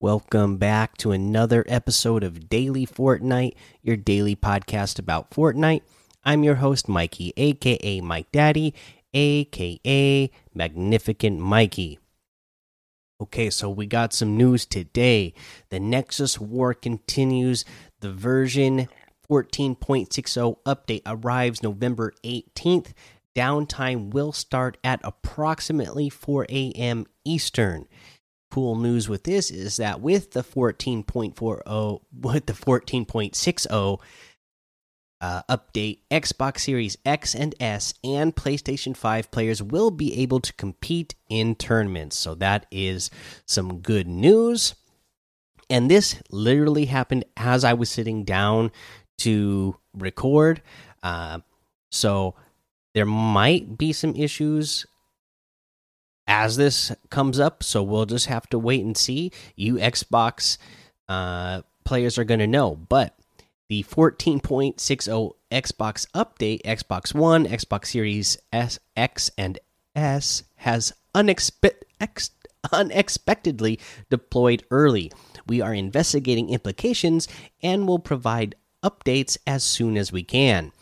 Welcome back to another episode of Daily Fortnite, your daily podcast about Fortnite. I'm your host, Mikey, aka Mike Daddy, aka Magnificent Mikey. Okay, so we got some news today. The Nexus War continues. The version 14.60 update arrives November 18th. Downtime will start at approximately 4 a.m. Eastern. Cool news with this is that with the 14.40 with the 14.60 uh, update, Xbox Series X and S and PlayStation 5 players will be able to compete in tournaments. So that is some good news. And this literally happened as I was sitting down to record. Uh, so there might be some issues as this comes up. So we'll just have to wait and see. You Xbox uh, players are going to know. But the 14.60 Xbox update, Xbox One, Xbox Series S, X, and S has unexpe ex unexpectedly deployed early. We are investigating implications and will provide updates as soon as we can.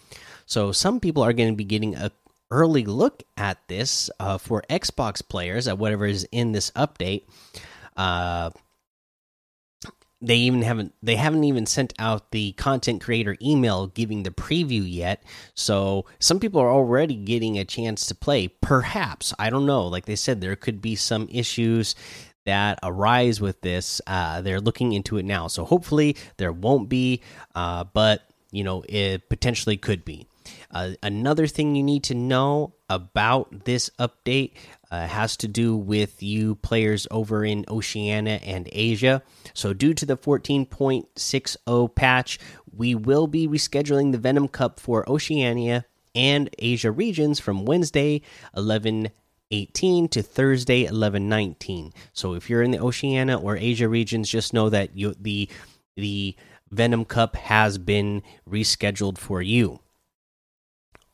So some people are going to be getting a early look at this uh, for Xbox players at whatever is in this update. Uh, they even haven't they haven't even sent out the content creator email giving the preview yet. So some people are already getting a chance to play. Perhaps i don't know like they said there could be some issues that arise with this. Uh, they're looking into it now. So hopefully there won't be uh, but you know it potentially could be uh, another thing you need to know about this update uh, has to do with you players over in Oceania and Asia. So, due to the 14.60 patch, we will be rescheduling the Venom Cup for Oceania and Asia regions from Wednesday 11 18 to Thursday 11 19. So, if you're in the Oceania or Asia regions, just know that you, the the Venom Cup has been rescheduled for you.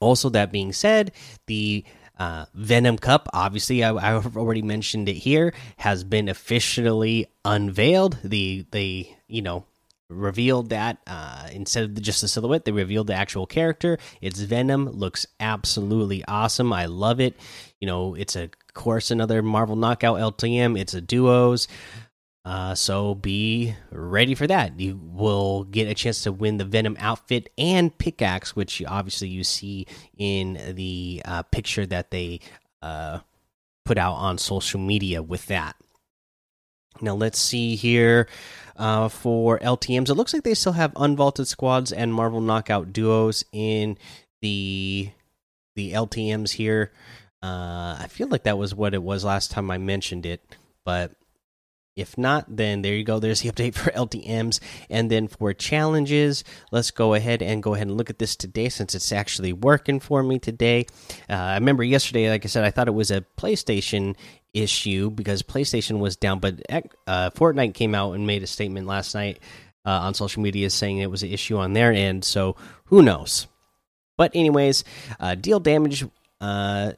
Also, that being said, the uh, Venom Cup, obviously, I, have already mentioned it here, has been officially unveiled. The they you know revealed that uh, instead of just the silhouette, they revealed the actual character. It's Venom, looks absolutely awesome. I love it. You know, it's a course another Marvel Knockout LTM. It's a duos. Uh, so be ready for that. You will get a chance to win the Venom outfit and pickaxe, which obviously you see in the uh, picture that they uh, put out on social media with that. Now let's see here uh, for LTM's. It looks like they still have unvaulted squads and Marvel Knockout duos in the the LTM's here. Uh, I feel like that was what it was last time I mentioned it, but if not, then there you go. There's the update for LTMs. And then for challenges, let's go ahead and go ahead and look at this today since it's actually working for me today. Uh, I remember yesterday, like I said, I thought it was a PlayStation issue because PlayStation was down, but uh, Fortnite came out and made a statement last night uh, on social media saying it was an issue on their end. So who knows? But, anyways, uh, deal damage uh,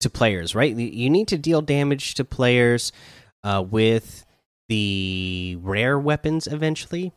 to players, right? You need to deal damage to players uh, with the rare weapons eventually.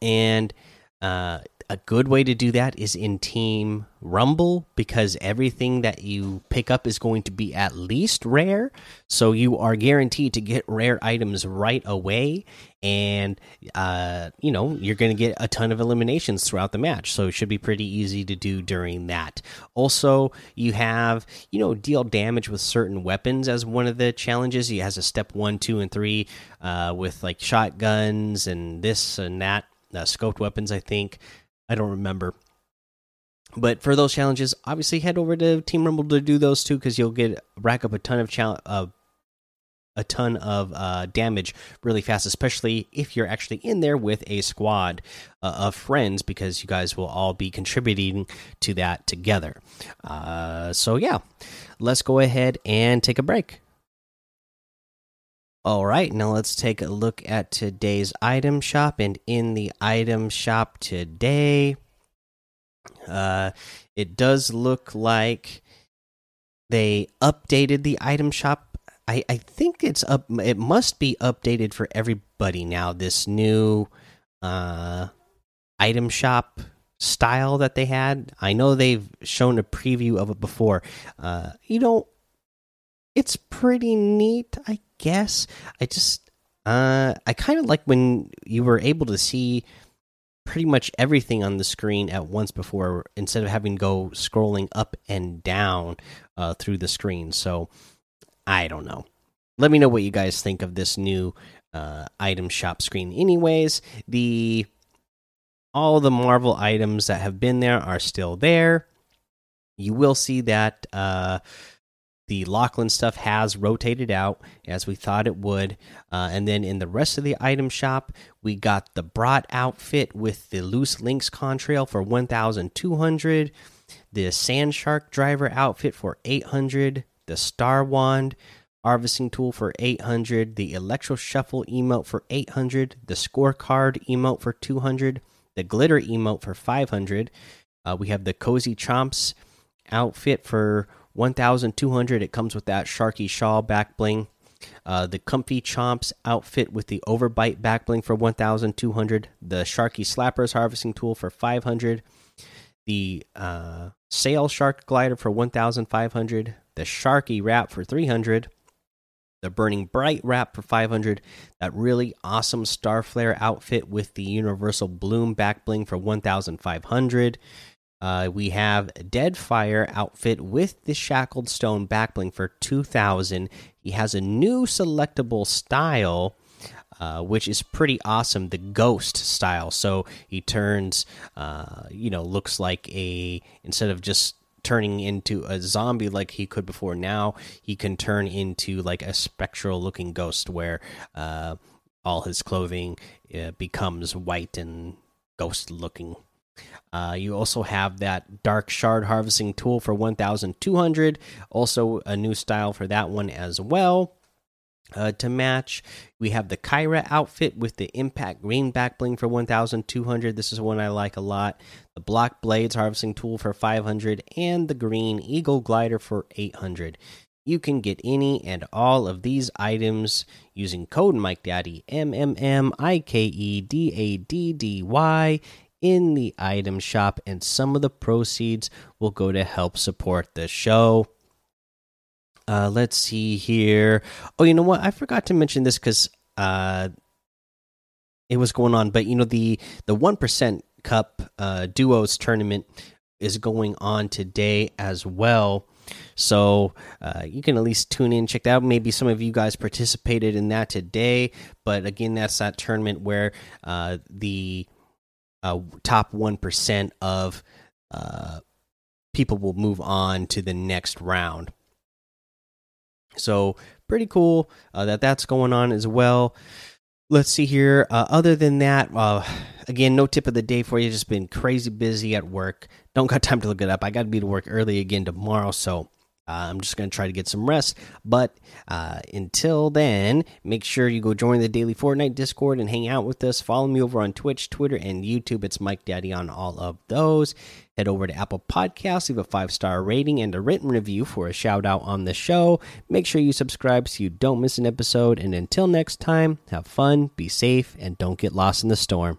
And uh, a good way to do that is in Team Rumble because everything that you pick up is going to be at least rare. So you are guaranteed to get rare items right away. And, uh, you know, you're going to get a ton of eliminations throughout the match. So it should be pretty easy to do during that. Also, you have, you know, deal damage with certain weapons as one of the challenges. He has a step one, two, and three uh, with like shotguns and this and that. Uh, scoped weapons, I think. I don't remember. But for those challenges, obviously head over to Team Rumble to do those too, because you'll get rack up a ton of challenge, uh, a ton of uh, damage really fast, especially if you're actually in there with a squad uh, of friends, because you guys will all be contributing to that together. Uh, so yeah, let's go ahead and take a break. All right, now let's take a look at today's item shop. And in the item shop today, uh, it does look like they updated the item shop I I think it's up. It must be updated for everybody now. This new uh item shop style that they had. I know they've shown a preview of it before. Uh, you know, it's pretty neat, I guess. I just uh I kind of like when you were able to see pretty much everything on the screen at once before instead of having to go scrolling up and down uh, through the screen. So I don't know. Let me know what you guys think of this new uh, item shop screen. Anyways, the all the Marvel items that have been there are still there. You will see that uh, the Lachlan stuff has rotated out as we thought it would. Uh, and then in the rest of the item shop, we got the Brat outfit with the loose links contrail for 1,200, the Sand Shark driver outfit for 800, the Star Wand harvesting tool for 800, the Electro Shuffle emote for 800, the scorecard emote for 200, the glitter emote for 500. Uh, we have the Cozy Chomps outfit for 1200 it comes with that sharky shawl back bling. Uh, the comfy chomps outfit with the overbite back bling for 1200 the sharky slappers harvesting tool for 500 the uh, sail shark glider for 1500 the sharky wrap for 300 the burning bright wrap for 500 that really awesome star flare outfit with the universal bloom back bling for 1500 uh, we have Deadfire outfit with the Shackled Stone backbling for 2000. He has a new selectable style, uh, which is pretty awesome the Ghost style. So he turns, uh, you know, looks like a, instead of just turning into a zombie like he could before, now he can turn into like a spectral looking ghost where uh, all his clothing uh, becomes white and ghost looking. Uh, you also have that dark shard harvesting tool for 1200 also a new style for that one as well. Uh, to match we have the kyra outfit with the impact green back bling for 1200 this is one i like a lot. The block blades harvesting tool for 500 and the green eagle glider for 800 you can get any and all of these items using code Mike Daddy M M M I K E D A D D Y in the item shop, and some of the proceeds will go to help support the show. Uh, let's see here. Oh, you know what? I forgot to mention this because uh, it was going on, but you know the the one percent cup uh, duos tournament is going on today as well. So uh, you can at least tune in, check that out. Maybe some of you guys participated in that today, but again, that's that tournament where uh, the uh, top 1% of uh, people will move on to the next round. So, pretty cool uh, that that's going on as well. Let's see here. Uh, other than that, uh, again, no tip of the day for you. Just been crazy busy at work. Don't got time to look it up. I got to be to work early again tomorrow. So, uh, I'm just going to try to get some rest. But uh, until then, make sure you go join the Daily Fortnite Discord and hang out with us. Follow me over on Twitch, Twitter, and YouTube. It's Mike Daddy on all of those. Head over to Apple Podcasts, leave a five star rating and a written review for a shout out on the show. Make sure you subscribe so you don't miss an episode. And until next time, have fun, be safe, and don't get lost in the storm.